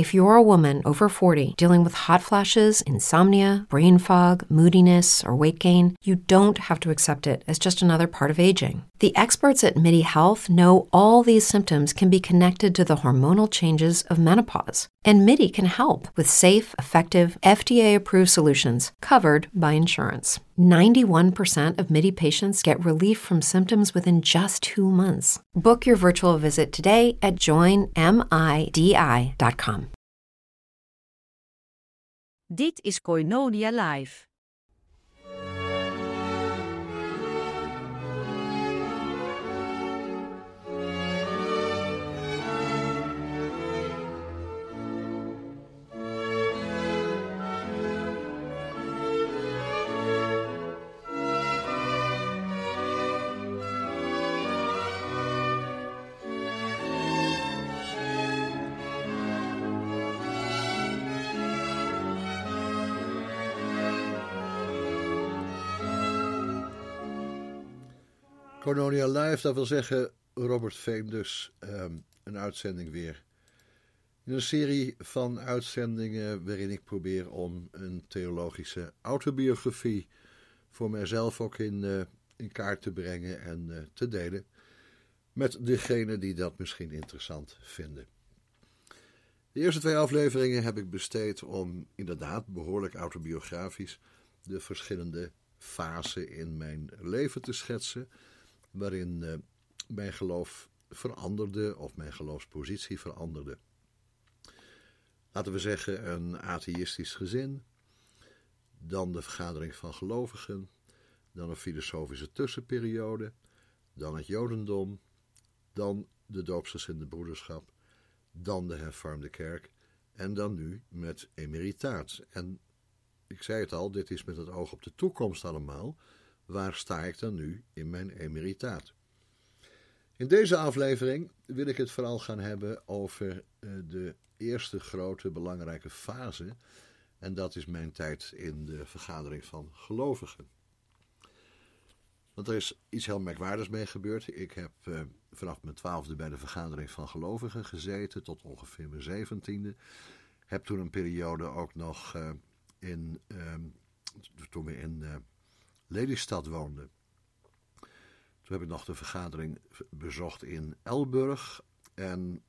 If you're a woman over 40 dealing with hot flashes, insomnia, brain fog, moodiness, or weight gain, you don't have to accept it as just another part of aging. The experts at MIDI Health know all these symptoms can be connected to the hormonal changes of menopause. And MIDI can help with safe, effective, FDA approved solutions covered by insurance. 91% of MIDI patients get relief from symptoms within just two months. Book your virtual visit today at joinmidi.com. Dit is Koinonia Live. Coronia Live, dat wil zeggen Robert Veen dus, ehm, een uitzending weer. In een serie van uitzendingen waarin ik probeer om een theologische autobiografie voor mijzelf ook in, uh, in kaart te brengen en uh, te delen met degenen die dat misschien interessant vinden. De eerste twee afleveringen heb ik besteed om inderdaad behoorlijk autobiografisch de verschillende fasen in mijn leven te schetsen waarin uh, mijn geloof veranderde of mijn geloofspositie veranderde. Laten we zeggen een atheïstisch gezin, dan de vergadering van gelovigen, dan een filosofische tussenperiode, dan het Jodendom, dan de doopsgezinde broederschap, dan de hervormde kerk en dan nu met emeritaat. En ik zei het al, dit is met het oog op de toekomst allemaal, waar sta ik dan nu in mijn emeritaat? In deze aflevering wil ik het vooral gaan hebben over eh, de eerste grote belangrijke fase. En dat is mijn tijd in de vergadering van gelovigen. Want er is iets heel merkwaardigs mee gebeurd. Ik heb uh, vanaf mijn twaalfde bij de vergadering van gelovigen gezeten tot ongeveer mijn zeventiende. Heb toen een periode ook nog uh, in, uh, toen we in Lelystad woonde. Toen heb ik nog de vergadering bezocht in Elburg. En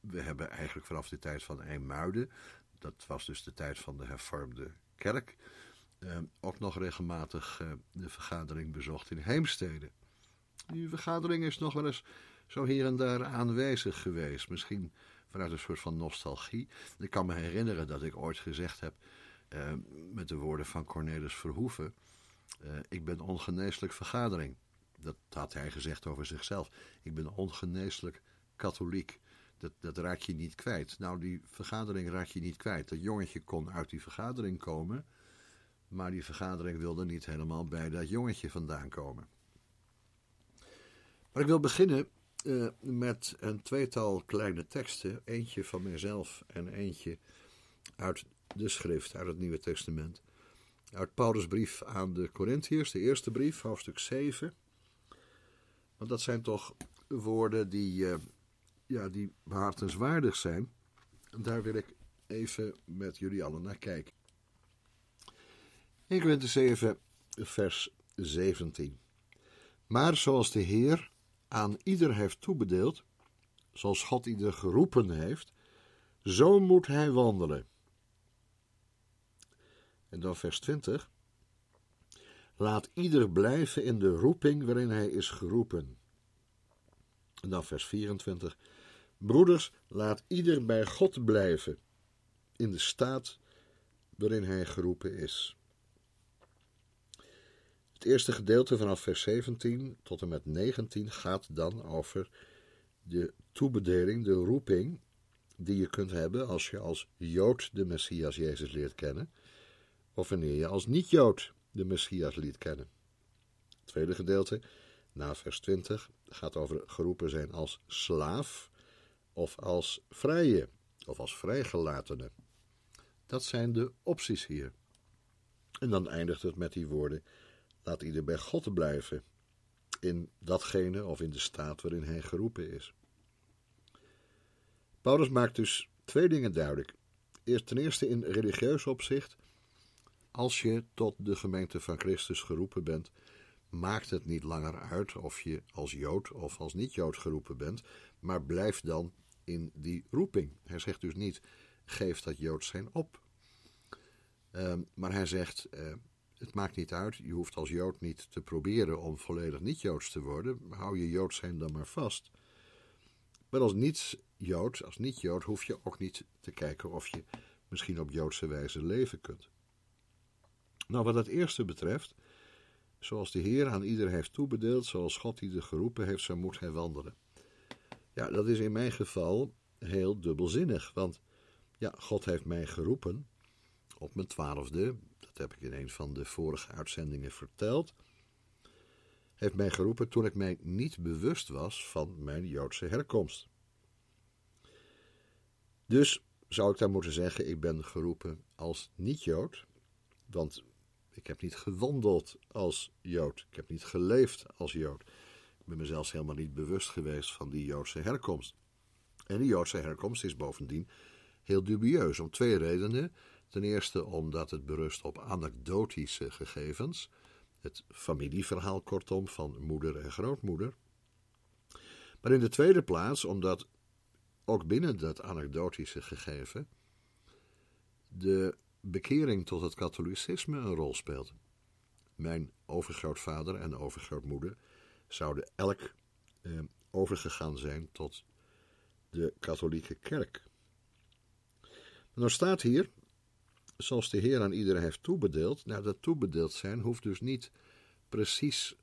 we hebben eigenlijk vanaf de tijd van Eemuiden, dat was dus de tijd van de hervormde kerk, eh, ook nog regelmatig eh, de vergadering bezocht in Heemstede. Die vergadering is nog wel eens zo hier en daar aanwezig geweest. Misschien vanuit een soort van nostalgie. Ik kan me herinneren dat ik ooit gezegd heb, eh, met de woorden van Cornelis Verhoeven uh, ik ben ongeneeslijk vergadering. Dat had hij gezegd over zichzelf. Ik ben ongeneeslijk katholiek. Dat, dat raak je niet kwijt. Nou, die vergadering raak je niet kwijt. Dat jongetje kon uit die vergadering komen. Maar die vergadering wilde niet helemaal bij dat jongetje vandaan komen. Maar ik wil beginnen uh, met een tweetal kleine teksten. Eentje van mezelf en eentje uit de schrift, uit het Nieuwe Testament uit Paulus' brief aan de Corinthiërs, de eerste brief, hoofdstuk 7. Want dat zijn toch woorden die, uh, ja, die behartenswaardig zijn. En daar wil ik even met jullie allen naar kijken. 1 Corinthië 7, vers 17. Maar zoals de Heer aan ieder heeft toebedeeld, zoals God ieder geroepen heeft, zo moet hij wandelen. En dan vers 20. Laat ieder blijven in de roeping waarin hij is geroepen. En dan vers 24. Broeders, laat ieder bij God blijven in de staat waarin hij geroepen is. Het eerste gedeelte vanaf vers 17 tot en met 19 gaat dan over de toebedeling, de roeping die je kunt hebben als je als Jood de Messias Jezus leert kennen of wanneer je als niet-Jood de Messias liet kennen. Het tweede gedeelte, na vers 20, gaat over geroepen zijn als slaaf of als vrije of als vrijgelatene. Dat zijn de opties hier. En dan eindigt het met die woorden: laat ieder bij God blijven, in datgene of in de staat waarin hij geroepen is. Paulus maakt dus twee dingen duidelijk. Eerst, ten eerste in religieus opzicht. Als je tot de gemeente van Christus geroepen bent, maakt het niet langer uit of je als Jood of als niet-Jood geroepen bent, maar blijf dan in die roeping. Hij zegt dus niet, geef dat Jood zijn op. Ehm, maar hij zegt, uh, het maakt niet uit, je hoeft als Jood niet te proberen om volledig niet-Joods te worden. Hou je Jood zijn dan maar vast. Maar als niet-Jood, als niet-Jood, hoef je ook niet te kijken of je misschien op Joodse wijze leven kunt. Nou, wat het eerste betreft, zoals de Heer aan ieder heeft toebedeeld, zoals God ieder geroepen heeft, zo moet hij wandelen. Ja, dat is in mijn geval heel dubbelzinnig, want ja, God heeft mij geroepen op mijn twaalfde, dat heb ik in een van de vorige uitzendingen verteld, heeft mij geroepen toen ik mij niet bewust was van mijn Joodse herkomst. Dus zou ik dan moeten zeggen, ik ben geroepen als niet-Jood, want ik heb niet gewandeld als Jood, ik heb niet geleefd als Jood. Ik ben mezelf helemaal niet bewust geweest van die Joodse herkomst. En die Joodse herkomst is bovendien heel dubieus om twee redenen. Ten eerste omdat het berust op anekdotische gegevens, het familieverhaal kortom van moeder en grootmoeder. Maar in de tweede plaats omdat ook binnen dat anekdotische gegeven de bekering tot het katholicisme een rol speelt. Mijn overgrootvader en overgrootmoeder zouden elk eh, overgegaan zijn tot de katholieke kerk. Maar nou staat hier zoals de Heer aan iedereen heeft toebedeeld. Nou, dat toebedeeld zijn hoeft dus niet precies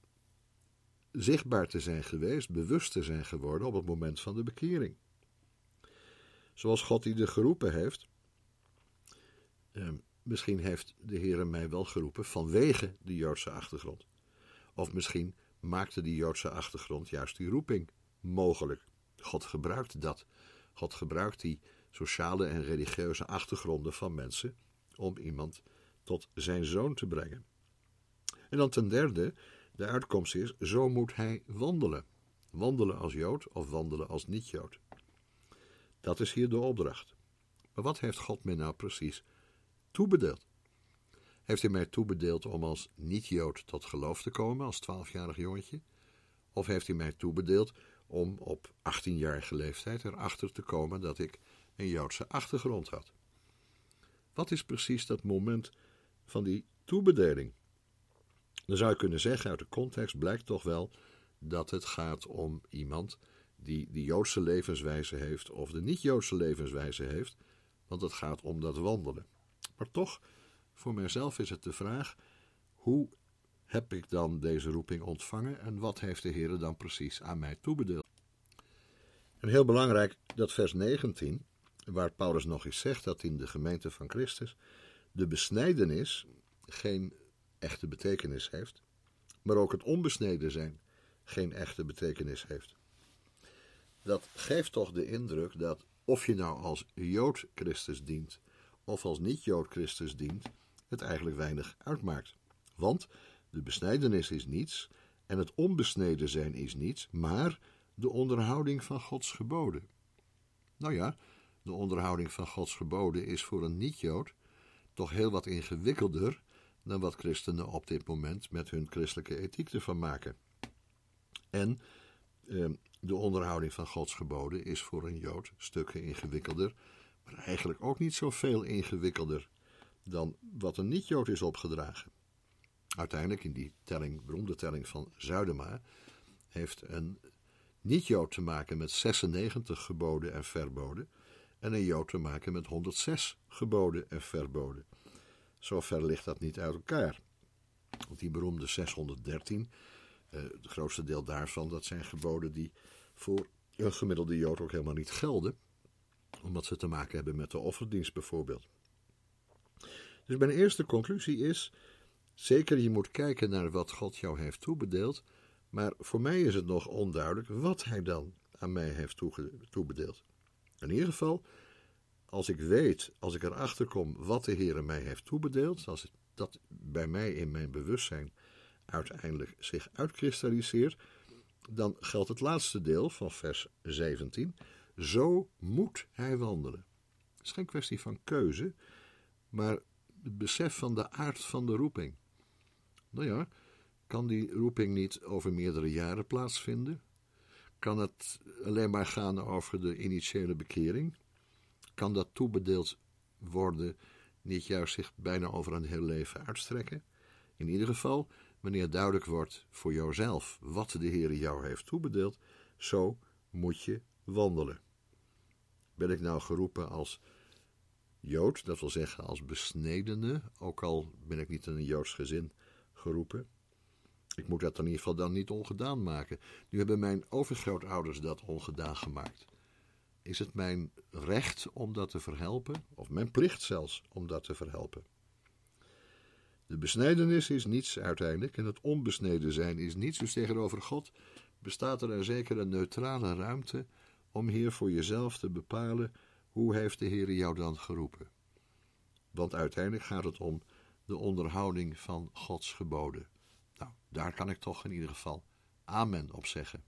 zichtbaar te zijn geweest, bewust te zijn geworden op het moment van de bekering. Zoals God ieder geroepen heeft. Eh, misschien heeft de Heer mij wel geroepen vanwege de Joodse achtergrond. Of misschien maakte die Joodse achtergrond juist die roeping mogelijk. God gebruikt dat. God gebruikt die sociale en religieuze achtergronden van mensen om iemand tot zijn zoon te brengen. En dan ten derde, de uitkomst is, zo moet hij wandelen. Wandelen als Jood of wandelen als niet-Jood. Dat is hier de opdracht. Maar wat heeft God mij nou precies toebedeeld? Heeft hij mij toebedeeld om als niet-Jood tot geloof te komen, als twaalfjarig jongetje? Of heeft hij mij toebedeeld om op 18-jarige leeftijd erachter te komen dat ik een Joodse achtergrond had? Wat is precies dat moment van die toebedeling? Dan zou je kunnen zeggen, uit de context blijkt toch wel dat het gaat om iemand die de Joodse levenswijze heeft of de niet-Joodse levenswijze heeft, want het gaat om dat wandelen. Maar toch, voor mijzelf is het de vraag: hoe heb ik dan deze roeping ontvangen en wat heeft de Heer dan precies aan mij toebedeeld? En heel belangrijk, dat vers 19, waar Paulus nog eens zegt dat in de gemeente van Christus de besnijdenis geen echte betekenis heeft, maar ook het onbesneden zijn geen echte betekenis heeft. Dat geeft toch de indruk dat of je nou als Jood Christus dient of als niet-Jood Christus dient, het eigenlijk weinig uitmaakt. Want de besnijdenis is niets en het onbesneden zijn is niets, maar de onderhouding van Gods geboden. Nou ja, de onderhouding van Gods geboden is voor een niet-Jood toch heel wat ingewikkelder dan wat christenen op dit moment met hun christelijke ethiek ervan maken. En eh, de onderhouding van Gods geboden is voor een Jood stukken ingewikkelder, maar eigenlijk ook niet zoveel ingewikkelder dan wat een niet-Jood is opgedragen. Uiteindelijk, in die telling, beroemde telling van Zuidema, heeft een niet-Jood te maken met 96 geboden en verboden, en een Jood te maken met 106 geboden en verboden. Zover ligt dat niet uit elkaar. Want die beroemde 613, eh, het grootste deel daarvan, dat zijn geboden die voor een gemiddelde Jood ook helemaal niet gelden, omdat ze te maken hebben met de offerdienst bijvoorbeeld. Dus mijn eerste conclusie is: zeker je moet kijken naar wat God jou heeft toebedeeld, maar voor mij is het nog onduidelijk wat Hij dan aan mij heeft toebedeeld. In ieder geval, als ik weet, als ik erachter kom wat de Heer mij heeft toebedeeld, als dat bij mij in mijn bewustzijn uiteindelijk zich uitkristalliseert, dan geldt het laatste deel van vers 17. Zo moet hij wandelen. Het is geen kwestie van keuze, maar het besef van de aard van de roeping. Nou ja, kan die roeping niet over meerdere jaren plaatsvinden? Kan het alleen maar gaan over de initiële bekering? Kan dat toebedeeld worden niet juist zich bijna over een heel leven uitstrekken? In ieder geval, wanneer duidelijk wordt voor jouzelf wat de Heer jou heeft toebedeeld, zo moet je wandelen. Ben ik nou geroepen als Jood, dat wil zeggen als besnedene, ook al ben ik niet in een Joods gezin geroepen? Ik moet dat in ieder geval dan niet ongedaan maken. Nu hebben mijn overgrootouders dat ongedaan gemaakt. Is het mijn recht om dat te verhelpen, of mijn plicht zelfs om dat te verhelpen? De besnijdenis is niets uiteindelijk en het onbesneden zijn is niets. Dus tegenover God bestaat er een zekere neutrale ruimte om hier voor jezelf te bepalen hoe heeft de Heer jou dan geroepen. Want uiteindelijk gaat het om de onderhouding van Gods geboden. Nou, daar kan ik toch in ieder geval amen op zeggen.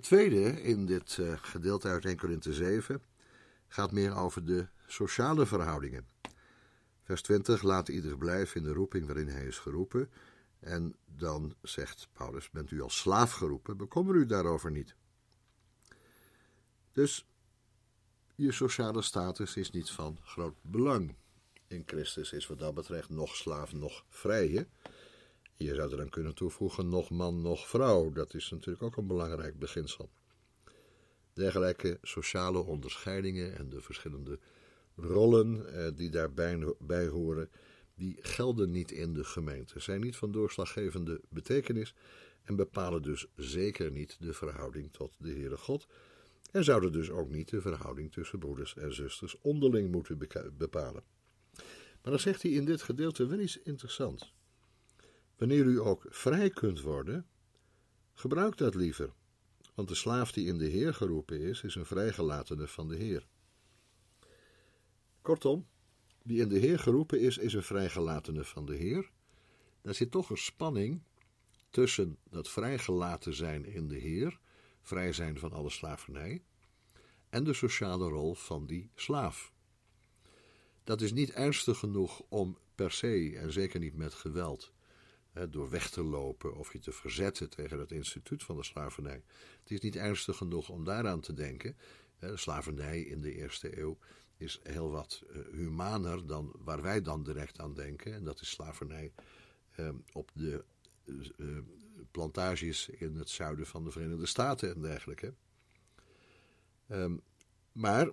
Het tweede in dit uh, gedeelte uit 1 Korinthe 7 gaat meer over de sociale verhoudingen. Vers 20, laat ieder blijven in de roeping waarin hij is geroepen. En dan zegt Paulus, bent u als slaaf geroepen, bekommer u daarover niet. Dus je sociale status is niet van groot belang. In Christus is wat dat betreft nog slaaf, nog vrije. Je zou er dan kunnen toevoegen, nog man, nog vrouw. Dat is natuurlijk ook een belangrijk beginsel. Dergelijke sociale onderscheidingen en de verschillende rollen eh, die daarbij bij horen, die gelden niet in de gemeente, zijn niet van doorslaggevende betekenis en bepalen dus zeker niet de verhouding tot de Heere God en zouden dus ook niet de verhouding tussen broeders en zusters onderling moeten bepalen. Maar dan zegt hij in dit gedeelte wel iets interessants. Wanneer u ook vrij kunt worden, gebruik dat liever, want de slaaf die in de Heer geroepen is, is een vrijgelatene van de Heer. Kortom, wie in de Heer geroepen is, is een vrijgelatene van de Heer, daar zit toch een spanning tussen dat vrijgelaten zijn in de Heer, vrij zijn van alle slavernij, en de sociale rol van die slaaf. Dat is niet ernstig genoeg om per se, en zeker niet met geweld, door weg te lopen of je te verzetten tegen het instituut van de slavernij. Het is niet ernstig genoeg om daaraan te denken. De slavernij in de eerste eeuw is heel wat uh, humaner dan waar wij dan direct aan denken. En dat is slavernij uh, op de uh, plantages in het zuiden van de Verenigde Staten en dergelijke. Um, maar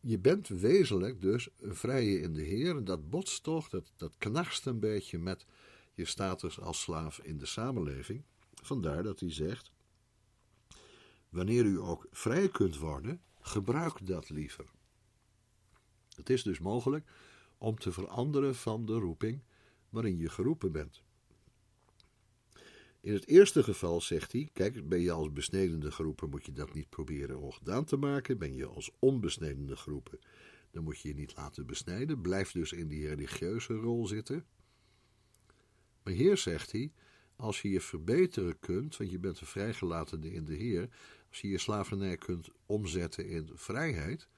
je bent wezenlijk dus een vrije in de Heer. En dat botst toch, dat, dat knarst een beetje met je status als slaaf in de samenleving. Vandaar dat hij zegt: Wanneer u ook vrij kunt worden, gebruik dat liever. Het is dus mogelijk om te veranderen van de roeping waarin je geroepen bent. In het eerste geval zegt hij: Kijk, ben je als besnedende geroepen, moet je dat niet proberen ongedaan te maken. Ben je als onbesnedende geroepen, dan moet je je niet laten besnijden. Blijf dus in die religieuze rol zitten. Maar hier zegt hij: Als je je verbeteren kunt, want je bent een vrijgelatene in de Heer, als je je slavernij kunt omzetten in vrijheid,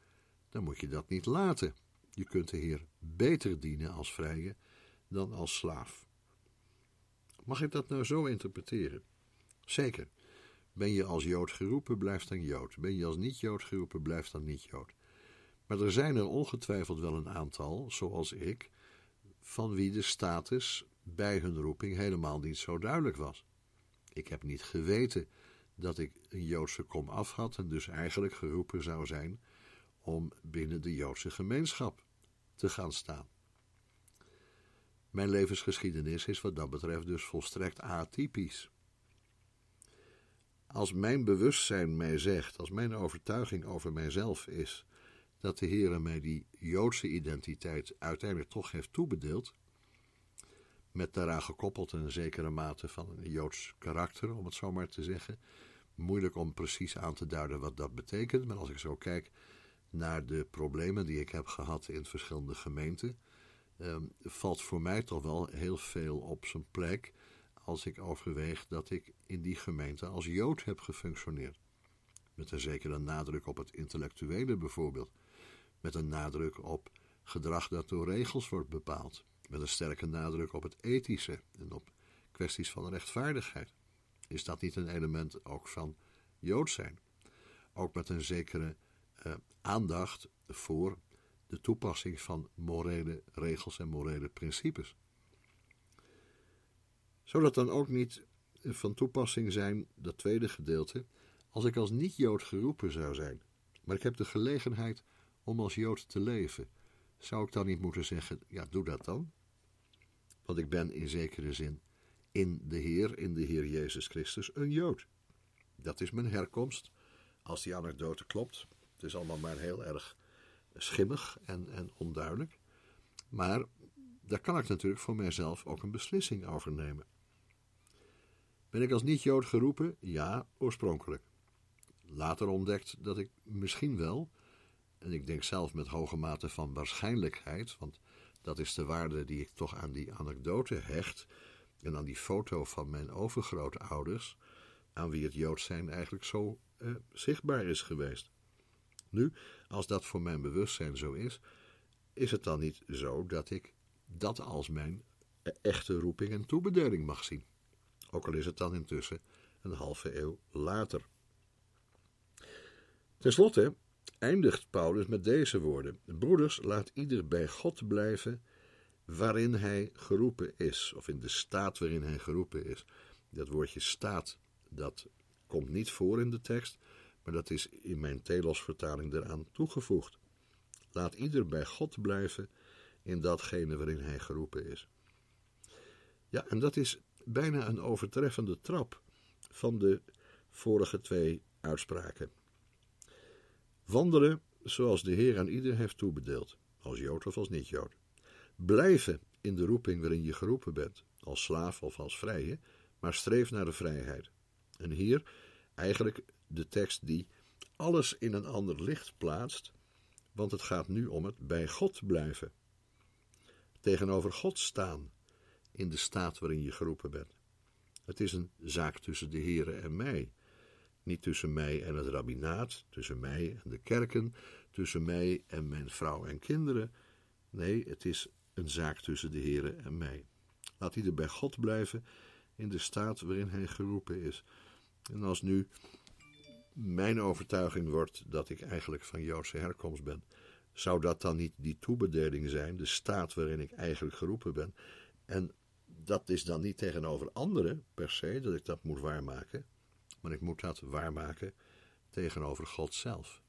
dan moet je dat niet laten. Je kunt de Heer beter dienen als vrije dan als slaaf. Mag ik dat nou zo interpreteren? Zeker. Ben je als Jood geroepen, blijf dan Jood. Ben je als niet-Jood geroepen, blijf dan niet-Jood. Maar er zijn er ongetwijfeld wel een aantal, zoals ik, van wie de status bij hun roeping helemaal niet zo duidelijk was. Ik heb niet geweten dat ik een Joodse kom af had en dus eigenlijk geroepen zou zijn om binnen de Joodse gemeenschap te gaan staan. Mijn levensgeschiedenis is wat dat betreft dus volstrekt atypisch. Als mijn bewustzijn mij zegt, als mijn overtuiging over mijzelf is, dat de Heer mij die Joodse identiteit uiteindelijk toch heeft toebedeeld, met daaraan gekoppeld een zekere mate van een Joods karakter, om het zo maar te zeggen. Moeilijk om precies aan te duiden wat dat betekent, maar als ik zo kijk naar de problemen die ik heb gehad in verschillende gemeenten, Ehm, valt voor mij toch wel heel veel op zijn plek als ik overweeg dat ik in die gemeente als Jood heb gefunctioneerd. Met een zekere nadruk op het intellectuele bijvoorbeeld. Met een nadruk op gedrag dat door regels wordt bepaald. Met een sterke nadruk op het ethische en op kwesties van rechtvaardigheid. Is dat niet een element ook van Jood zijn? Ook met een zekere uh, aandacht voor de toepassing van morele regels en morele principes. Zou dat dan ook niet van toepassing zijn, dat tweede gedeelte, als ik als niet-Jood geroepen zou zijn, maar ik heb de gelegenheid om als Jood te leven, zou ik dan niet moeten zeggen, ja, doe dat dan? Want ik ben in zekere zin in de Heer, in de Heer Jezus Christus, een Jood. Dat is mijn herkomst. Als die anekdote klopt, het is allemaal maar heel erg schimmig en, en onduidelijk. Maar daar kan ik natuurlijk voor mijzelf ook een beslissing over nemen. Ben ik als niet-Jood geroepen? Ja, oorspronkelijk. Later ontdekt dat ik misschien wel, en ik denk zelf met hoge mate van waarschijnlijkheid, want dat is de waarde die ik toch aan die anekdote hecht en aan die foto van mijn overgrootouders, aan wie het Jood zijn eigenlijk zo eh, zichtbaar is geweest. Nu, als dat voor mijn bewustzijn zo is, is het dan niet zo dat ik dat als mijn echte roeping en toebedeling mag zien? Ook al is het dan intussen een halve eeuw later. Ten slotte eindigt Paulus met deze woorden: Broeders, laat ieder bij God blijven waarin hij geroepen is, of in de staat waarin hij geroepen is. Dat woordje staat, dat komt niet voor in de tekst, maar dat is in mijn Telos-vertaling eraan toegevoegd. Laat ieder bij God blijven in datgene waarin hij geroepen is. Ja, en dat is bijna een overtreffende trap van de vorige twee uitspraken. Wandelen zoals de Heer aan ieder heeft toebedeeld, als Jood of als niet-Jood. Blijven in de roeping waarin je geroepen bent, als slaaf of als vrije, maar streef naar de vrijheid. En hier eigenlijk de tekst die alles in een ander licht plaatst, want het gaat nu om het bij God blijven. Tegenover God staan in de staat waarin je geroepen bent. Het is een zaak tussen de Here en mij. Niet tussen mij en het rabbinaat, tussen mij en de kerken, tussen mij en mijn vrouw en kinderen. Nee, het is een zaak tussen de Here en mij. Laat ieder bij God blijven in de staat waarin hij geroepen is. En als nu mijn overtuiging wordt dat ik eigenlijk van Joodse herkomst ben, zou dat dan niet die toebedeling zijn, de staat waarin ik eigenlijk geroepen ben? En dat is dan niet tegenover anderen per se dat ik dat moet waarmaken, ik moet dat waarmaken tegenover God zelf.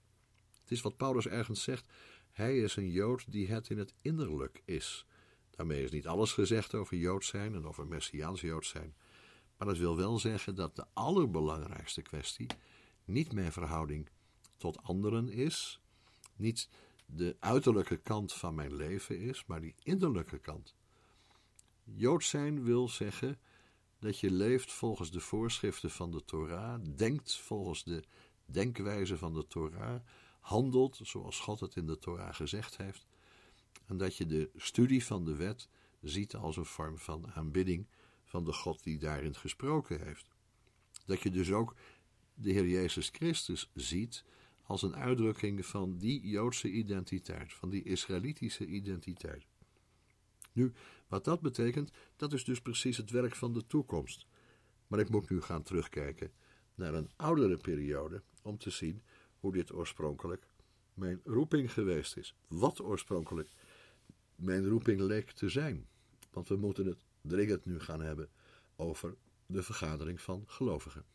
Het is wat Paulus ergens zegt: Hij is een Jood die het in het innerlijk is. Daarmee is niet alles gezegd over Jood zijn en over Messiaans Jood zijn. Maar dat wil wel zeggen dat de allerbelangrijkste kwestie niet mijn verhouding tot anderen is, niet de uiterlijke kant van mijn leven is, maar die innerlijke kant. Jood zijn wil zeggen dat je leeft volgens de voorschriften van de Torah, denkt volgens de denkwijze van de Torah, handelt zoals God het in de Torah gezegd heeft, en dat je de studie van de wet ziet als een vorm van aanbidding van de God die daarin gesproken heeft. Dat je dus ook de Heer Jezus Christus ziet als een uitdrukking van die Joodse identiteit, van die Israëlitische identiteit. Nu, wat dat betekent, dat is dus precies het werk van de toekomst. Maar ik moet nu gaan terugkijken naar een oudere periode om te zien hoe dit oorspronkelijk mijn roeping geweest is. Wat oorspronkelijk mijn roeping leek te zijn. Want we moeten het dringend nu gaan hebben over de vergadering van gelovigen.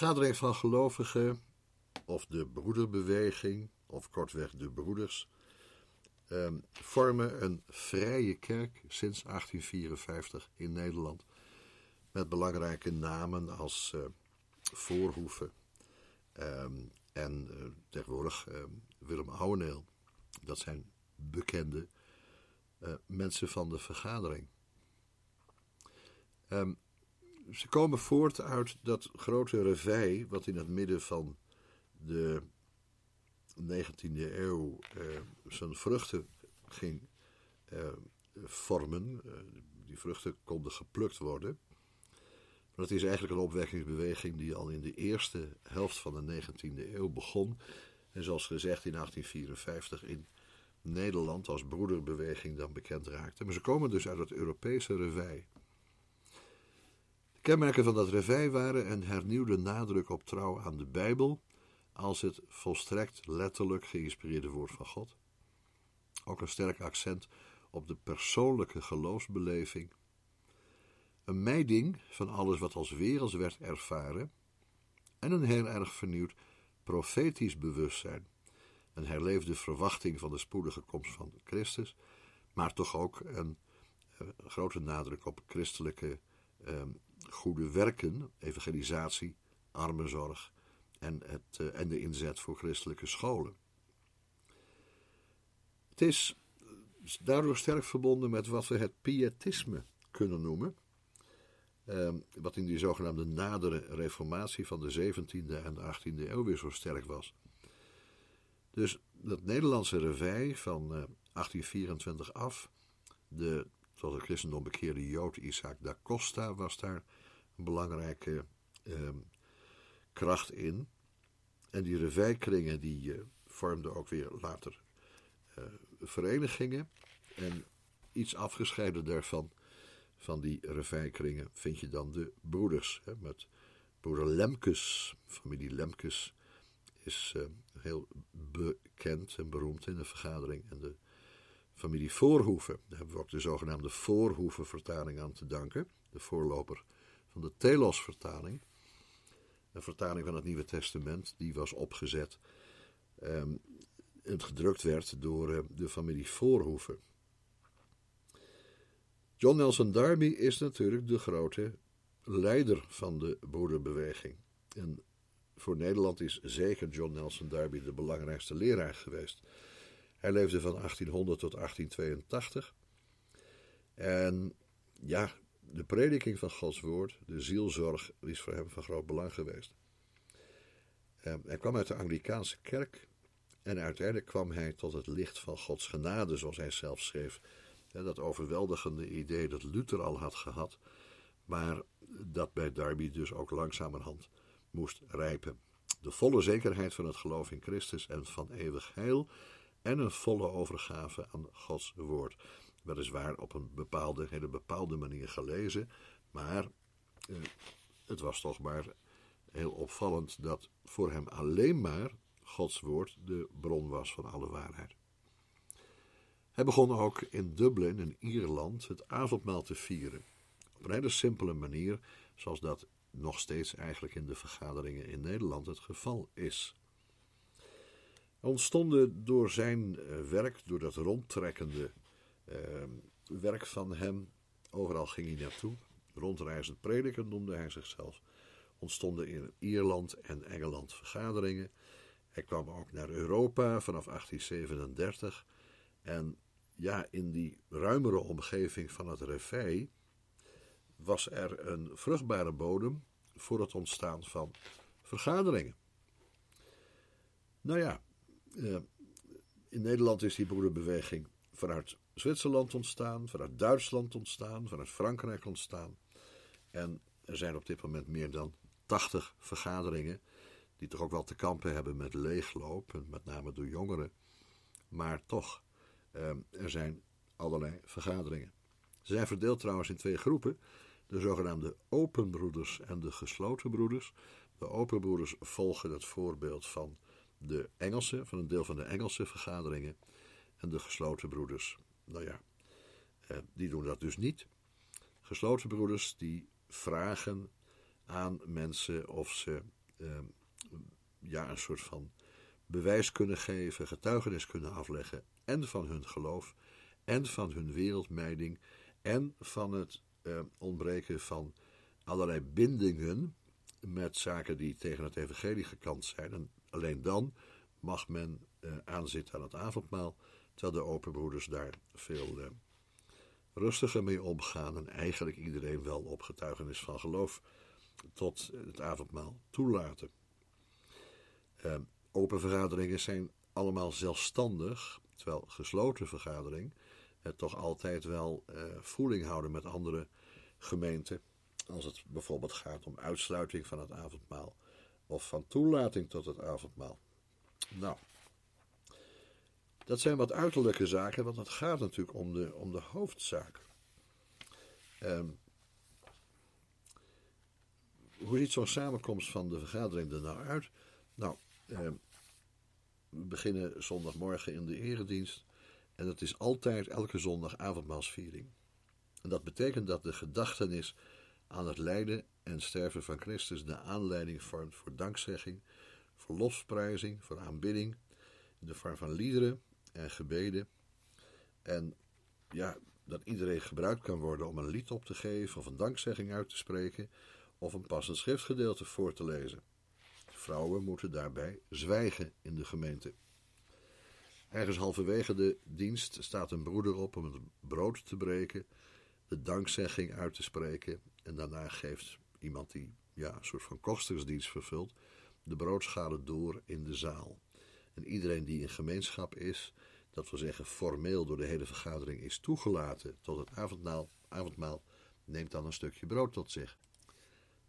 Vergadering van gelovigen, of de broederbeweging, of kortweg de broeders, eh, vormen een vrije kerk sinds 1854 in Nederland. Met belangrijke namen als Voorhoeven ehm, en uh, tegenwoordig ehm, Willem Ouweneel. Dat zijn bekende eh, mensen van de vergadering. Ze komen voort uit dat grote revij, wat in het midden van de 19e eeuw eh, zijn vruchten ging eh, vormen. Uh, die vruchten konden geplukt worden. Maar het is eigenlijk een opwekkingsbeweging die al in de eerste helft van de 19e eeuw begon. En zoals gezegd in 1854 in Nederland als broederbeweging dan bekend raakte. Maar ze komen dus uit het Europese revij. Kenmerken van dat revij waren een hernieuwde nadruk op trouw aan de Bijbel als het volstrekt letterlijk geïnspireerde woord van God. Ook een sterk accent op de persoonlijke geloofsbeleving. Een mijding van alles wat als werelds werd ervaren en een heel erg vernieuwd profetisch bewustzijn. Een herleefde verwachting van de spoedige komst van Christus, maar toch ook een, een eh, grote nadruk op christelijke Ehm, goede werken, evangelisatie, armenzorg en, het, eh, en de inzet voor christelijke scholen. Het is daardoor sterk verbonden met wat we het pietisme kunnen noemen. Ehm, wat in die zogenaamde nadere reformatie van de 17e en de 18e eeuw weer zo sterk was. Dus dat Nederlandse revij van 1824 eh, af, de tot het christendom bekeerde Jood Isaac da Costa was daar belangrijke ehm, kracht in. En die revijkringen die uh, vormden ook weer later uh, verenigingen. En iets afgescheiden daarvan, van die revijkringen, vind je dan de broeders. Hè, met broeder Lemkes, familie Lemkes, is uh, heel bekend en beroemd in de vergadering. En de familie Voorhoeven, daar hebben we ook de zogenaamde Voorhoeven-vertaling aan te danken. De voorloper van de Telos-vertaling. Een vertaling van het Nieuwe Testament, die was opgezet um, en gedrukt werd door uh, de familie Voorhoeven. John Nelson Darby is natuurlijk de grote leider van de broederbeweging. En voor Nederland is zeker John Nelson Darby de belangrijkste leraar geweest. Hij leefde van 1800 tot 1882. En ja, de prediking van Gods woord, de zielzorg, is voor hem van groot belang geweest. Ehm, hij kwam uit de Anglikaanse kerk en uiteindelijk kwam hij tot het licht van Gods genade, zoals hij zelf schreef. Dat overweldigende idee dat Luther al had gehad, maar dat bij Darby dus ook langzamerhand moest rijpen. De volle zekerheid van het geloof in Christus en van eeuwig heil en een volle overgave aan Gods woord. Weliswaar op een bepaalde, hele bepaalde manier gelezen, maar eh, het was toch maar heel opvallend dat voor hem alleen maar Gods woord de bron was van alle waarheid. Hij begon ook in Dublin, in Ierland, het avondmaal te vieren. Op een hele simpele manier, zoals dat nog steeds eigenlijk in de vergaderingen in Nederland het geval is. Er ontstonden door zijn eh, werk, door dat rondtrekkende werk van hem, overal ging hij naartoe, rondreizend prediker noemde hij zichzelf, ontstonden in Ierland en Engeland vergaderingen. Hij kwam ook naar Europa vanaf 1837 en ja, in die ruimere omgeving van het Revij was er een vruchtbare bodem voor het ontstaan van vergaderingen. Nou ja, eh, in Nederland is die broederbeweging vanuit Zwitserland ontstaan, vanuit Duitsland ontstaan, vanuit Frankrijk ontstaan. En er zijn op dit moment meer dan 80 vergaderingen, die toch ook wel te kampen hebben met leegloop, met name door jongeren. Maar toch, eh, er zijn allerlei vergaderingen. Ze zijn verdeeld trouwens in twee groepen, de zogenaamde open broeders en de gesloten broeders. De open broeders volgen het voorbeeld van de Engelse, van een deel van de Engelse vergaderingen. En de gesloten broeders, nou ja, eh, die doen dat dus niet. Gesloten broeders die vragen aan mensen of ze eh, ja, een soort van bewijs kunnen geven, getuigenis kunnen afleggen en van hun geloof en van hun wereldmijding en van het eh, ontbreken van allerlei bindingen met zaken die tegen het evangelie gekant zijn. En alleen dan mag men uh, aanzitten aan het avondmaal, terwijl de open broeders daar veel uh, rustiger mee omgaan en eigenlijk iedereen wel op getuigenis van geloof tot het avondmaal toelaten. Uh, open vergaderingen zijn allemaal zelfstandig, terwijl gesloten vergadering toch altijd wel voeling houden met andere gemeenten als het bijvoorbeeld gaat om uitsluiting van het avondmaal of van toelating tot het avondmaal. Nou, dat zijn wat uiterlijke zaken, want het gaat natuurlijk om de, om de hoofdzaak. Um, hoe ziet zo'n samenkomst van de vergadering er nou uit? Nou, um, we beginnen zondagmorgen in de eredienst. En dat is altijd elke zondag avondmaalsviering. En dat betekent dat de gedachtenis aan het lijden en sterven van Christus de aanleiding vormt voor dankzegging, voor lofsprijzing, voor aanbidding, in de vorm van liederen en gebeden. En ja, dat iedereen gebruikt kan worden om een lied op te geven of een dankzegging uit te spreken of een passend schriftgedeelte voor te lezen. Vrouwen moeten daarbij zwijgen in de gemeente. Ergens halverwege de dienst staat een broeder op om het brood te breken, de dankzegging uit te spreken en daarna geeft iemand die ja, een soort van kostersdienst vervult, de broodschalen door in de zaal. En iedereen die in gemeenschap is, dat wil zeggen formeel door de hele vergadering is toegelaten tot het avondmaal, avondmaal neemt dan een stukje brood tot zich.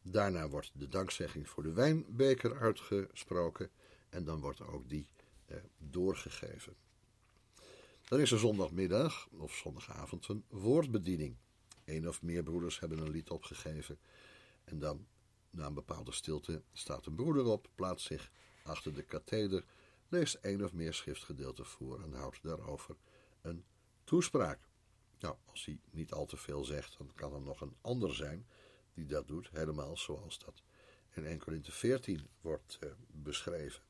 Daarna wordt de dankzegging voor de wijnbeker uitgesproken en dan wordt ook die eh, doorgegeven. Dan is er zondagmiddag of zondagavond een woordbediening. Eén of meer broeders hebben een lied opgegeven en dan, na een bepaalde stilte, staat een broeder op, plaatst zich achter de katheder, leest één of meer schriftgedeelten voor en houdt daarover een toespraak. Nou, als hij niet al te veel zegt, dan kan er nog een ander zijn die dat doet, helemaal zoals dat in 1 Corinthië 14 wordt uh, beschreven.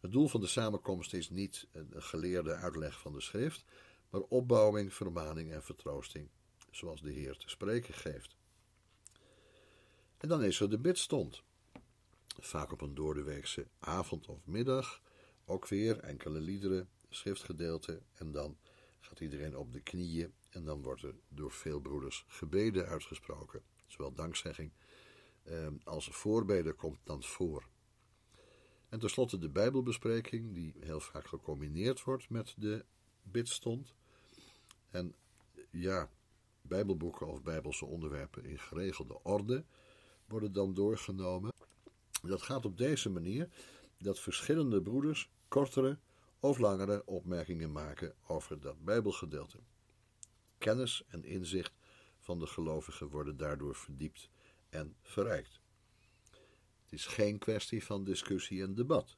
Het doel van de samenkomst is niet een geleerde uitleg van de schrift, maar opbouwing, vermaning en vertroosting, zoals de Heer te spreken geeft. En dan is er de bidstond. Vaak op een doordeweekse avond of middag, ook weer enkele liederen, schriftgedeelte en dan gaat iedereen op de knieën en dan wordt er door veel broeders gebeden uitgesproken. Zowel dankzegging eh, als voorbeden komt dan voor. En tenslotte de Bijbelbespreking, die heel vaak gecombineerd wordt met de bidstond. En ja, Bijbelboeken of Bijbelse onderwerpen in geregelde orde worden dan doorgenomen. Dat gaat op deze manier dat verschillende broeders kortere of langere opmerkingen maken over dat Bijbelgedeelte. Kennis en inzicht van de gelovigen worden daardoor verdiept en verrijkt. Het is geen kwestie van discussie en debat.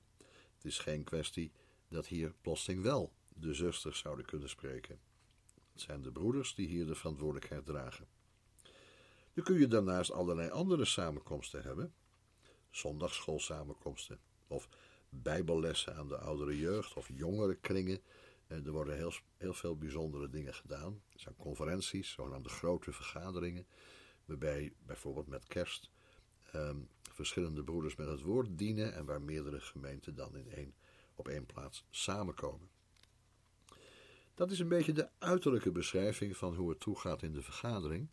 Het is geen kwestie dat hier plotseling wel de zusters zouden kunnen spreken. Het zijn de broeders die hier de verantwoordelijkheid dragen. Nu kun je daarnaast allerlei andere samenkomsten hebben, zondagsschoolsamenkomsten of bijbellessen aan de oudere jeugd of jongere kringen. Eh, er worden heel, heel veel bijzondere dingen gedaan. Er zijn conferenties, zogenaamde grote vergaderingen, waarbij bijvoorbeeld met kerst ehm, verschillende broeders met het woord dienen en waar meerdere gemeenten dan in één, op één plaats samenkomen. Dat is een beetje de uiterlijke beschrijving van hoe het toegaat in de vergadering.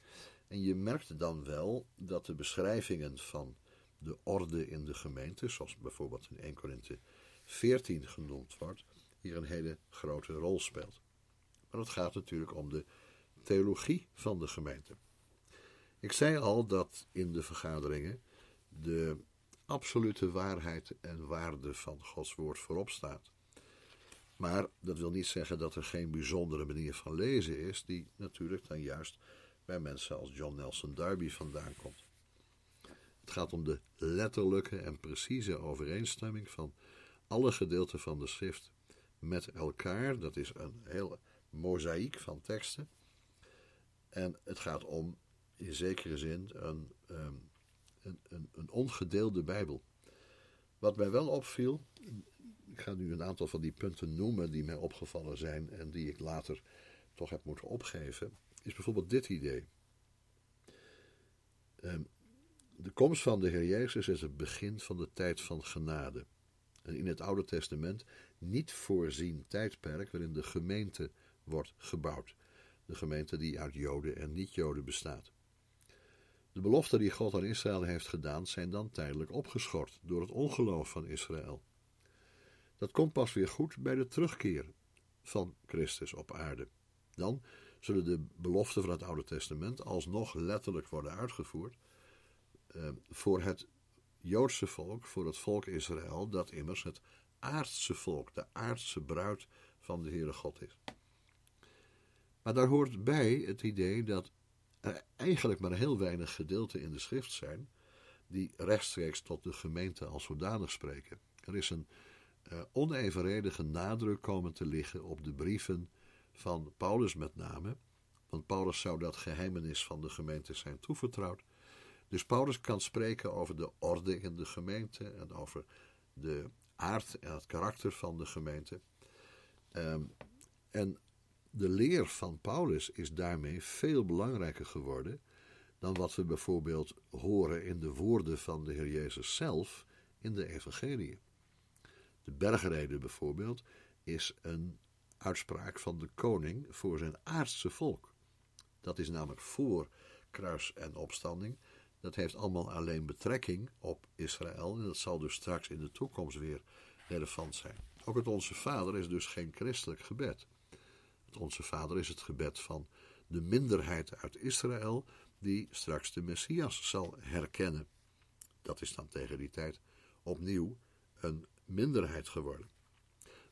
En je merkt dan wel dat de beschrijvingen van de orde in de gemeente, zoals bijvoorbeeld in 1 Korinthe 14 genoemd wordt, hier een hele grote rol speelt. Maar het gaat natuurlijk om de theologie van de gemeente. Ik zei al dat in de vergaderingen de absolute waarheid en waarde van Gods woord voorop staat. Maar dat wil niet zeggen dat er geen bijzondere manier van lezen is, die natuurlijk dan juist bij mensen als John Nelson Darby vandaan komt. Het gaat om de letterlijke en precieze overeenstemming van alle gedeelten van de schrift met elkaar. Dat is een hele mozaïek van teksten. En het gaat om in zekere zin een, ehm, een, een, een ongedeelde Bijbel. Wat mij wel opviel, ik ga nu een aantal van die punten noemen die mij opgevallen zijn en die ik later toch heb moeten opgeven, is bijvoorbeeld dit idee. Ehm, de komst van de Heer Jezus is het begin van de tijd van genade. En in het Oude Testament niet voorzien tijdperk waarin de gemeente wordt gebouwd. De gemeente die uit Joden en niet-Joden bestaat. De beloften die God aan Israël heeft gedaan zijn dan tijdelijk opgeschort door het ongeloof van Israël. Dat komt pas weer goed bij de terugkeer van Christus op aarde. Dan zullen de beloften van het Oude Testament alsnog letterlijk worden uitgevoerd voor het Joodse volk, voor het volk Israël, dat immers het aardse volk, de aardse bruid van de Heere God is. Maar daar hoort bij het idee dat er eigenlijk maar heel weinig gedeelten in de schrift zijn die rechtstreeks tot de gemeente als zodanig spreken. Er is een uh, onevenredige nadruk komen te liggen op de brieven van Paulus met name, want Paulus zou dat geheimenis van de gemeente zijn toevertrouwd. Dus Paulus kan spreken over de orde in de gemeente en over de aard en het karakter van de gemeente. Um, en de leer van Paulus is daarmee veel belangrijker geworden dan wat we bijvoorbeeld horen in de woorden van de Heer Jezus zelf in de Evangelie. De bergreden bijvoorbeeld is een uitspraak van de koning voor zijn aardse volk. Dat is namelijk voor kruis en opstanding. Dat heeft allemaal alleen betrekking op Israël en dat zal dus straks in de toekomst weer relevant zijn. Ook het Onze Vader is dus geen christelijk gebed. Het Onze Vader is het gebed van de minderheid uit Israël die straks de Messias zal herkennen. Dat is dan tegen die tijd opnieuw een minderheid geworden.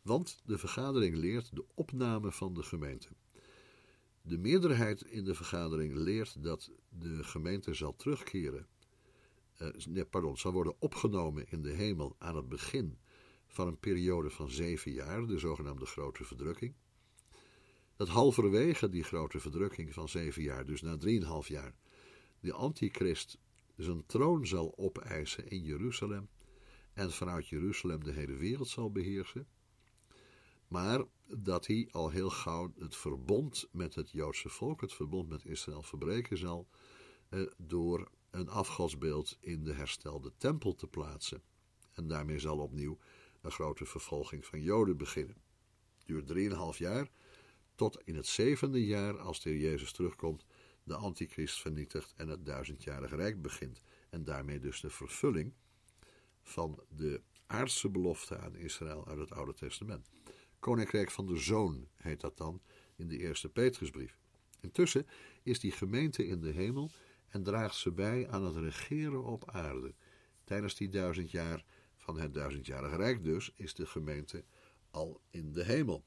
Want de vergadering leert de opname van de gemeente. De meerderheid in de vergadering leert dat de gemeente zal terugkeren. Nee, pardon, zal worden opgenomen in de hemel aan het begin van een periode van zeven jaar, de zogenaamde grote verdrukking. Dat halverwege die grote verdrukking van zeven jaar, dus na drieënhalf jaar, de antichrist zijn troon zal opeisen in Jeruzalem en vanuit Jeruzalem de hele wereld zal beheersen. Maar dat hij al heel gauw het verbond met het Joodse volk, het verbond met Israël, verbreken zal eh, door een afgodsbeeld in de herstelde tempel te plaatsen. En daarmee zal opnieuw een grote vervolging van Joden beginnen. Het duurt drieënhalf jaar, tot in het zevende jaar, als de Jezus terugkomt, de antichrist vernietigt en het duizendjarige rijk begint. En daarmee dus de vervulling van de aardse belofte aan Israël uit het Oude Testament. Koninkrijk van de Zoon heet dat dan in de eerste Petrusbrief. Intussen is die gemeente in de hemel en draagt ze bij aan het regeren op aarde. Tijdens die duizend jaar van het duizendjarige rijk dus is de gemeente al in de hemel.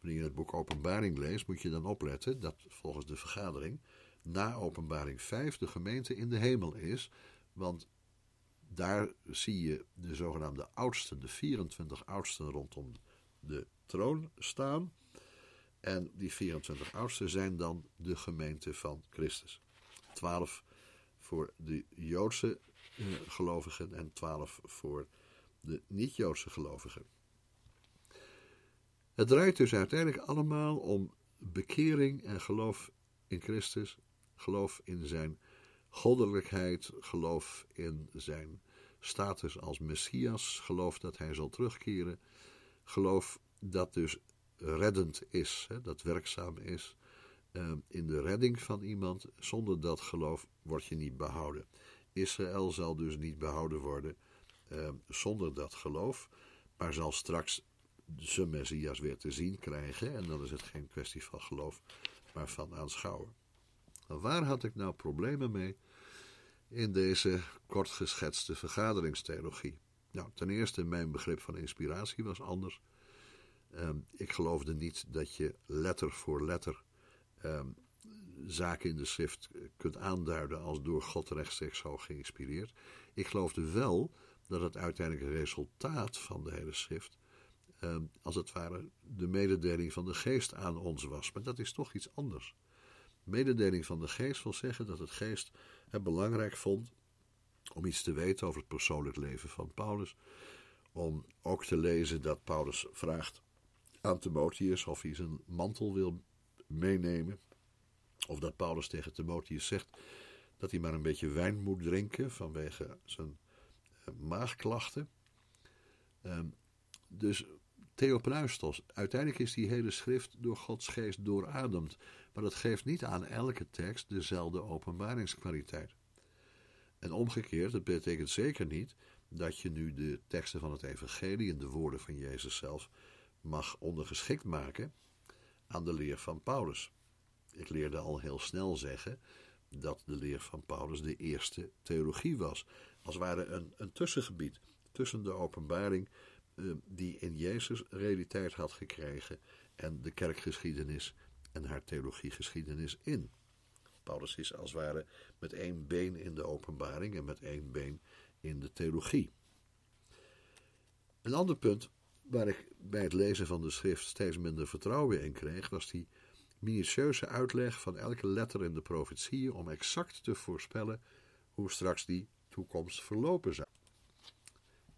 Wanneer je het boek Openbaring leest, moet je dan opletten dat volgens de vergadering na Openbaring 5 de gemeente in de hemel is, want daar zie je de zogenaamde oudsten, de 24 oudsten rondom de troon staan. En die 24 oudsten zijn dan de gemeente van Christus. 12 voor de Joodse eh, gelovigen en 12 voor de niet-Joodse gelovigen. Het draait dus uiteindelijk allemaal om bekering en geloof in Christus, geloof in zijn goddelijkheid, geloof in zijn status als Messias, geloof dat hij zal terugkeren, geloof dat dus reddend is, hè, dat werkzaam is uh, in de redding van iemand. Zonder dat geloof word je niet behouden. Israël zal dus niet behouden worden uh, zonder dat geloof, maar zal straks zijn Messias weer te zien krijgen. En dan is het geen kwestie van geloof, maar van aanschouwen. waar had ik nou problemen mee in deze kort geschetste vergaderingstheologie? Nou, ten eerste, mijn begrip van inspiratie was anders. Um, ik geloofde niet dat je letter voor letter um, zaken in de schrift kunt aanduiden als door God rechtstreeks zo geïnspireerd. Ik geloofde wel dat het uiteindelijke resultaat van de hele schrift Ehm, als het ware de mededeling van de geest aan ons was. Maar dat is toch iets anders. Mededeling van de geest wil zeggen dat het geest het belangrijk vond om iets te weten over het persoonlijk leven van Paulus. Om ook te lezen dat Paulus vraagt aan Timotheus of hij zijn mantel wil meenemen. Of dat Paulus tegen Timotheus zegt dat hij maar een beetje wijn moet drinken vanwege zijn eh, maagklachten. Um, dus Theopneustos. Uiteindelijk is die hele schrift door Gods geest doorademd, maar dat geeft niet aan elke tekst dezelfde openbaringskwaliteit. En omgekeerd, dat betekent zeker niet dat je nu de teksten van het evangelie en de woorden van Jezus zelf mag ondergeschikt maken aan de leer van Paulus. Ik leerde al heel snel zeggen dat de leer van Paulus de eerste theologie was, als ware een, een tussengebied tussen de openbaring eh, die in Jezus realiteit had gekregen en de kerkgeschiedenis en haar theologiegeschiedenis in. Paulus is als het ware met één been in de openbaring en met één been in de theologie. Een ander punt waar ik bij het lezen van de schrift steeds minder vertrouwen in kreeg, was die minutieuze uitleg van elke letter in de profetieën om exact te voorspellen hoe straks die toekomst verlopen zou.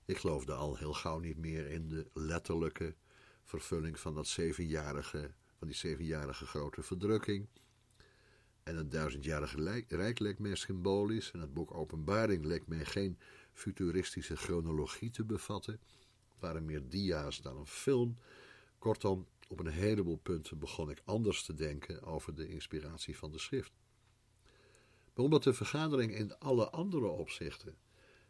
Ik geloofde al heel gauw niet meer in de letterlijke vervulling van dat zevenjarige van die zevenjarige grote verdrukking. En het duizendjarige rijk leek mij symbolisch en het boek Openbaring leek mij geen futuristische chronologie te bevatten. Het waren meer dia's dan een film. Kortom, op een heleboel punten begon ik anders te denken over de inspiratie van de schrift. Maar omdat de vergadering in alle andere opzichten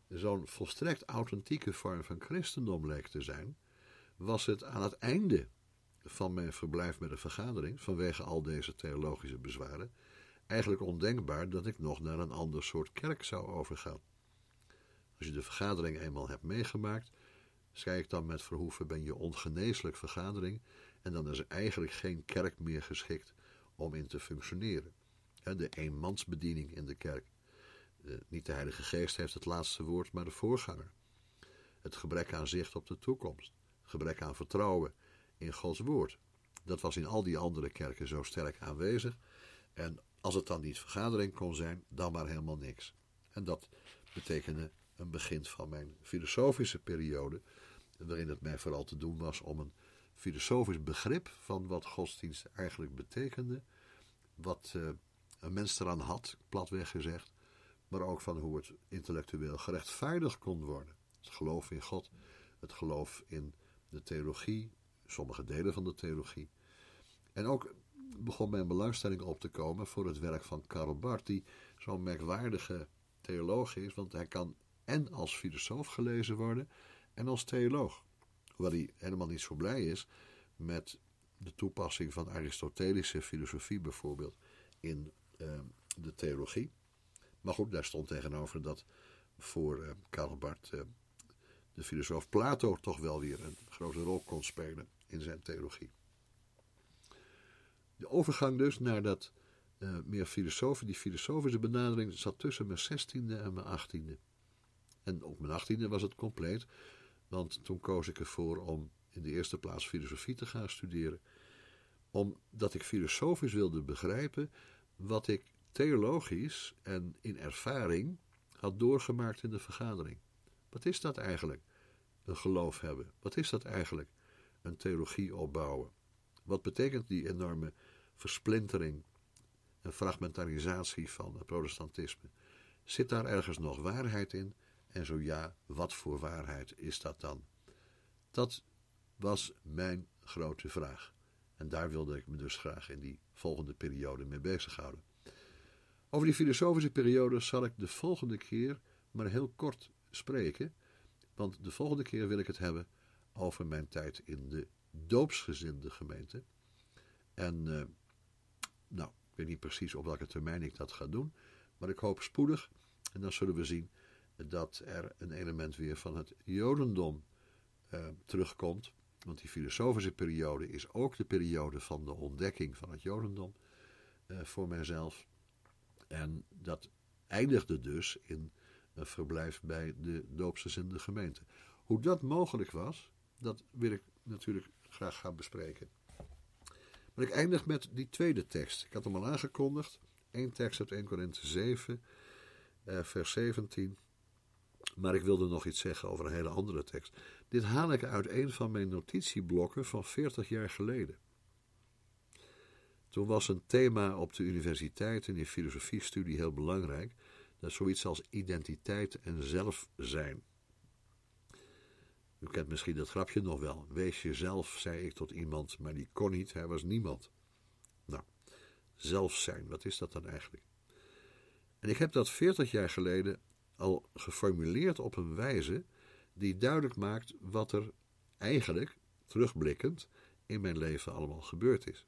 zo'n volstrekt authentieke vorm van christendom leek te zijn, was het aan het einde van mijn verblijf met de vergadering, vanwege al deze theologische bezwaren, eigenlijk ondenkbaar dat ik nog naar een ander soort kerk zou overgaan. Als je de vergadering eenmaal hebt meegemaakt, zei ik dan met Verhoeven, ben je ongeneeslijk vergadering en dan is er eigenlijk geen kerk meer geschikt om in te functioneren. De eenmansbediening in de kerk. Niet de Heilige Geest heeft het laatste woord, maar de voorganger. Het gebrek aan zicht op de toekomst. Gebrek aan vertrouwen in Gods woord. Dat was in al die andere kerken zo sterk aanwezig. En als het dan niet vergadering kon zijn, dan maar helemaal niks. En dat betekende een begin van mijn filosofische periode, waarin het mij vooral te doen was om een filosofisch begrip van wat godsdienst eigenlijk betekende, wat uh, een mens eraan had, platweg gezegd, maar ook van hoe het intellectueel gerechtvaardigd kon worden. Het geloof in God, het geloof in de theologie, sommige delen van de theologie. En ook begon mijn belangstelling op te komen voor het werk van Karl Barth, die zo'n merkwaardige theoloog is, want hij kan en als filosoof gelezen worden en als theoloog. Hoewel hij helemaal niet zo blij is met de toepassing van Aristotelische filosofie bijvoorbeeld in uh, de theologie. Maar goed, daar stond tegenover dat voor uh, Karl Barth uh, de filosoof Plato toch wel weer een grote rol kon spelen in zijn theologie. De overgang dus naar dat uh, meer filosofie, die filosofische benadering, zat tussen mijn zestiende en mijn achttiende. En op mijn achttiende was het compleet, want toen koos ik ervoor om in de eerste plaats filosofie te gaan studeren, omdat ik filosofisch wilde begrijpen wat ik theologisch en in ervaring had doorgemaakt in de vergadering. Wat is dat eigenlijk? Een geloof hebben. Wat is dat eigenlijk? Een theologie opbouwen. Wat betekent die enorme versplintering en fragmentarisatie van het protestantisme? Zit daar ergens nog waarheid in? En zo ja, wat voor waarheid is dat dan? Dat was mijn grote vraag. En daar wilde ik me dus graag in die volgende periode mee bezighouden. Over die filosofische periode zal ik de volgende keer maar heel kort spreken, want de volgende keer wil ik het hebben over mijn tijd in de doopsgezinde gemeente. En uh, nou, ik weet niet precies op welke termijn ik dat ga doen, maar ik hoop spoedig. En dan zullen we zien dat er een element weer van het Jodendom uh, terugkomt. Want die filosofische periode is ook de periode van de ontdekking van het Jodendom uh, voor mijzelf. En dat eindigde dus in een verblijf bij de doopsgezinde gemeente. Hoe dat mogelijk was, dat wil ik natuurlijk graag gaan bespreken. Ik eindig met die tweede tekst. Ik had hem al aangekondigd. Eén tekst uit 1 Korinthe 7, eh, vers 17. Maar ik wilde nog iets zeggen over een hele andere tekst. Dit haal ik uit een van mijn notitieblokken van 40 jaar geleden. Toen was een thema op de universiteit in die filosofiestudie heel belangrijk. Dat is zoiets als identiteit en zelfzijn. U kent misschien dat grapje nog wel. Wees jezelf, zei ik tot iemand, maar die kon niet, hij was niemand. Nou, zelf zijn, wat is dat dan eigenlijk? En ik heb dat 40 jaar geleden al geformuleerd op een wijze die duidelijk maakt wat er eigenlijk, terugblikkend, in mijn leven allemaal gebeurd is.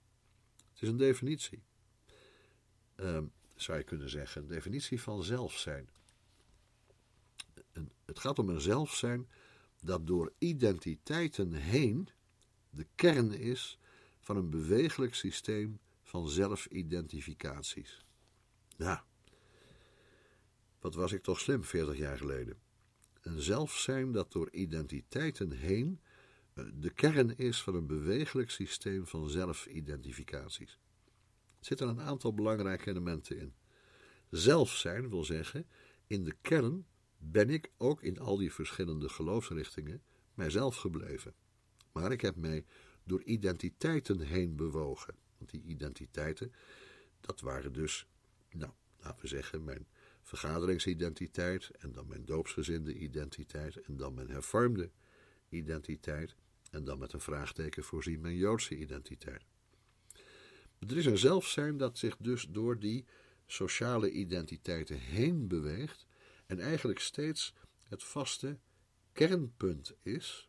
Het is een definitie. Uh, zou je kunnen zeggen, een definitie van zelf zijn. het gaat om een zelf zijn dat door identiteiten heen de kern is van een bewegelijk systeem van zelfidentificaties. Ja, wat was ik toch slim 40 jaar geleden. Een zelfzijn dat door identiteiten heen eh, de kern is van een bewegelijk systeem van zelfidentificaties. Er zitten een aantal belangrijke elementen in. Zelfzijn wil zeggen, in de kern ben ik ook in al die verschillende geloofsrichtingen mijzelf gebleven. Maar ik heb mij door identiteiten heen bewogen. Want die identiteiten, dat waren dus, nou, laten we zeggen, mijn vergaderingsidentiteit en dan mijn doopsgezinde identiteit en dan mijn hervormde identiteit en dan met een vraagteken voorzien mijn Joodse identiteit. er is een zelfzijn dat zich dus door die sociale identiteiten heen beweegt en eigenlijk steeds het vaste kernpunt is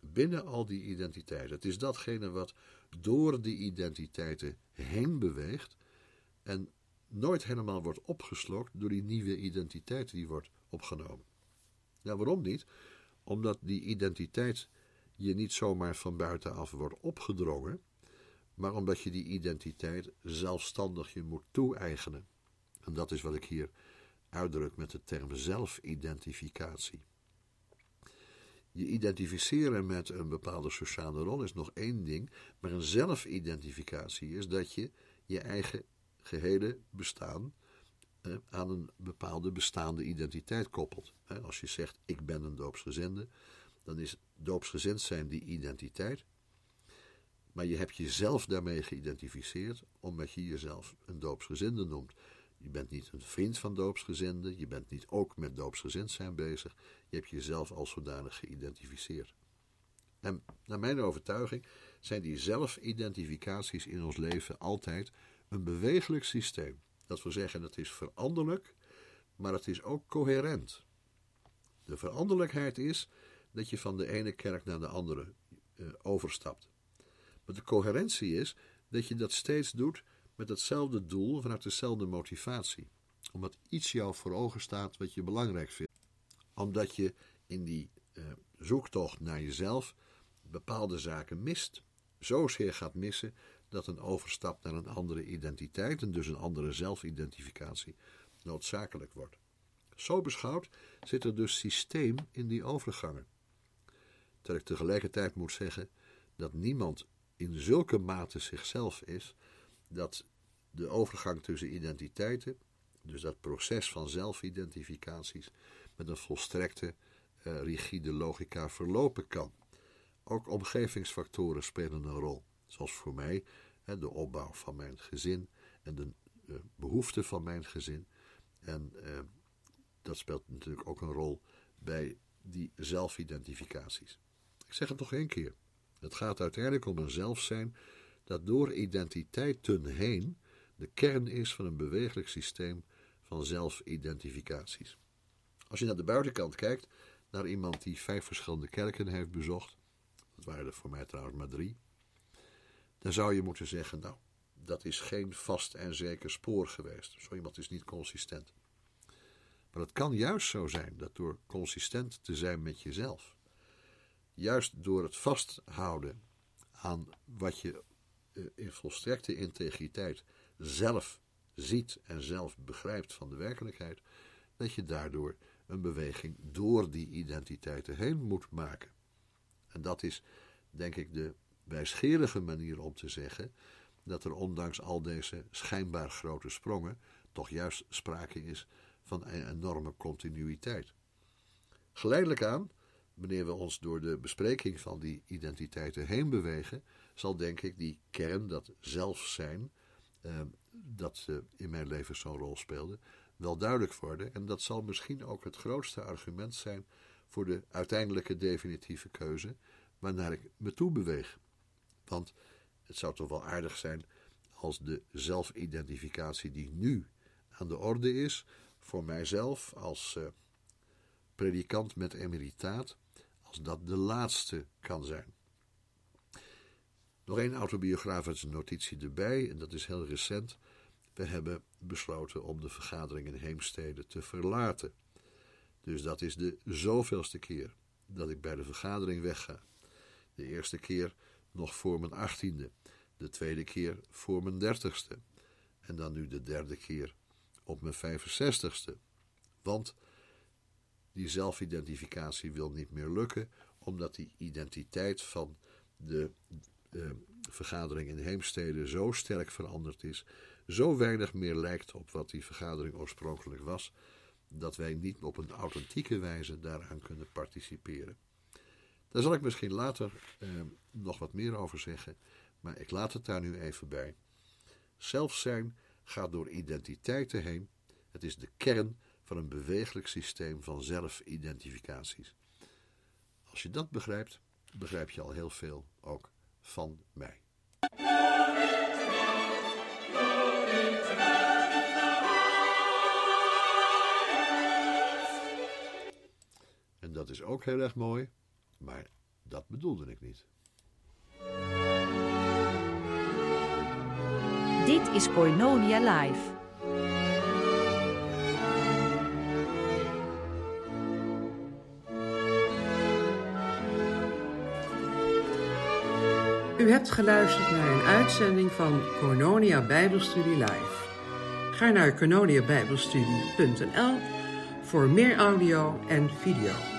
binnen al die identiteiten. Het is datgene wat door die identiteiten heen beweegt en nooit helemaal wordt opgeslokt door die nieuwe identiteit die wordt opgenomen. Nou, waarom niet? Omdat die identiteit je niet zomaar van buitenaf wordt opgedrongen, maar omdat je die identiteit zelfstandig je moet toe-eigenen. En dat is wat ik hier uitdruk met de term zelfidentificatie. Je identificeren met een bepaalde sociale rol is nog één ding, maar een zelfidentificatie is dat je je eigen gehele bestaan eh, aan een bepaalde bestaande identiteit koppelt. als je zegt, ik ben een doopsgezinde, dan is doopsgezind zijn die identiteit. Maar je hebt jezelf daarmee geïdentificeerd, omdat je jezelf een doopsgezinde noemt. Je bent niet een vriend van doopsgezinden, je bent niet ook met doopsgezind zijn bezig. Je hebt jezelf als zodanig geïdentificeerd. En naar mijn overtuiging zijn die zelfidentificaties in ons leven altijd een bewegelijk systeem. Dat wil zeggen, het is veranderlijk, maar het is ook coherent. De veranderlijkheid is dat je van de ene kerk naar de andere uh, overstapt. Maar de coherentie is dat je dat steeds doet met hetzelfde doel, vanuit dezelfde motivatie. Omdat iets jou voor ogen staat wat je belangrijk vindt. Omdat je in die uh, zoektocht naar jezelf bepaalde zaken mist. Zozeer gaat missen dat een overstap naar een andere identiteit en dus een andere zelfidentificatie noodzakelijk wordt. Zo beschouwd zit er dus systeem in die overgangen. Terwijl ik tegelijkertijd moet zeggen dat niemand in zulke mate zichzelf is dat de overgang tussen identiteiten, dus dat proces van zelfidentificaties, met een volstrekte, uh, rigide logica verlopen kan. Ook omgevingsfactoren spelen een rol, zoals voor mij hè, de opbouw van mijn gezin en de uh, behoeften van mijn gezin. En uh, dat speelt natuurlijk ook een rol bij die zelfidentificaties. Ik zeg het nog één keer. Het gaat uiteindelijk om een zelfzijn dat door identiteiten heen de kern is van een bewegelijk systeem van zelfidentificaties. Als je naar de buitenkant kijkt, naar iemand die vijf verschillende kerken heeft bezocht, dat waren er voor mij trouwens maar drie, dan zou je moeten zeggen, nou, dat is geen vast en zeker spoor geweest. Zo iemand is niet consistent. Maar het kan juist zo zijn dat door consistent te zijn met jezelf, juist door het vasthouden aan wat je in volstrekte integriteit zelf ziet en zelf begrijpt van de werkelijkheid, dat je daardoor een beweging door die identiteiten heen moet maken. En dat is, denk ik, de wijsgerige manier om te zeggen dat er ondanks al deze schijnbaar grote sprongen toch juist sprake is van een enorme continuïteit. Geleidelijk aan, wanneer we ons door de bespreking van die identiteiten heen bewegen, zal denk ik die kern, dat zelf zijn, eh, dat uh, in mijn leven zo'n rol speelde, wel duidelijk worden. En dat zal misschien ook het grootste argument zijn voor de uiteindelijke definitieve keuze waarnaar ik me toe beweeg. Want het zou toch wel aardig zijn als de zelfidentificatie die nu aan de orde is, voor mijzelf als uh, predikant met emeritaat, als dat de laatste kan zijn. Nog één autobiografische notitie erbij, en dat is heel recent. We hebben besloten om de vergadering in Heemstede te verlaten. Dus dat is de zoveelste keer dat ik bij de vergadering wegga. De eerste keer nog voor mijn achttiende, de tweede keer voor mijn dertigste en dan nu de derde keer op mijn 65ste. Want die zelfidentificatie wil niet meer lukken, omdat die identiteit van de uh, vergadering in Heemstede zo sterk veranderd is, zo weinig meer lijkt op wat die vergadering oorspronkelijk was, dat wij niet op een authentieke wijze daaraan kunnen participeren. Daar zal ik misschien later uh, nog wat meer over zeggen, maar ik laat het daar nu even bij. Zelf zijn gaat door identiteiten heen. Het is de kern van een bewegelijk systeem van zelfidentificaties. Als je dat begrijpt, begrijp je al heel veel ook van mij. En dat is ook heel erg mooi, maar dat bedoelde ik niet. Dit is Koinonia Live. U hebt geluisterd naar een uitzending van Cornonia Bijbelstudie Live. Ga naar cornoniabijbelstudie.nl voor meer audio en video.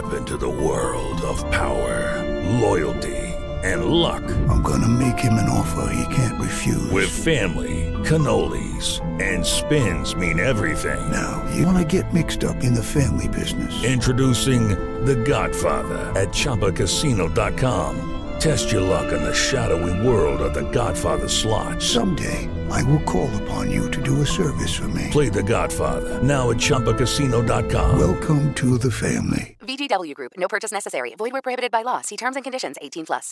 Step into the world of power, loyalty, and luck. I'm gonna make him an offer he can't refuse. With family, cannolis, and spins mean everything. now, you wanna get mixed up in the family business. Introducing The Godfather at ChumbaCasino.com. Test your luck in the shadowy world of The Godfather slot. Someday, I will call upon you to do a service for me. Play The Godfather now at ChumbaCasino.com. Welcome to the family. VGW Group. No purchase necessary. Void where prohibited by law. See terms and conditions. 18 plus.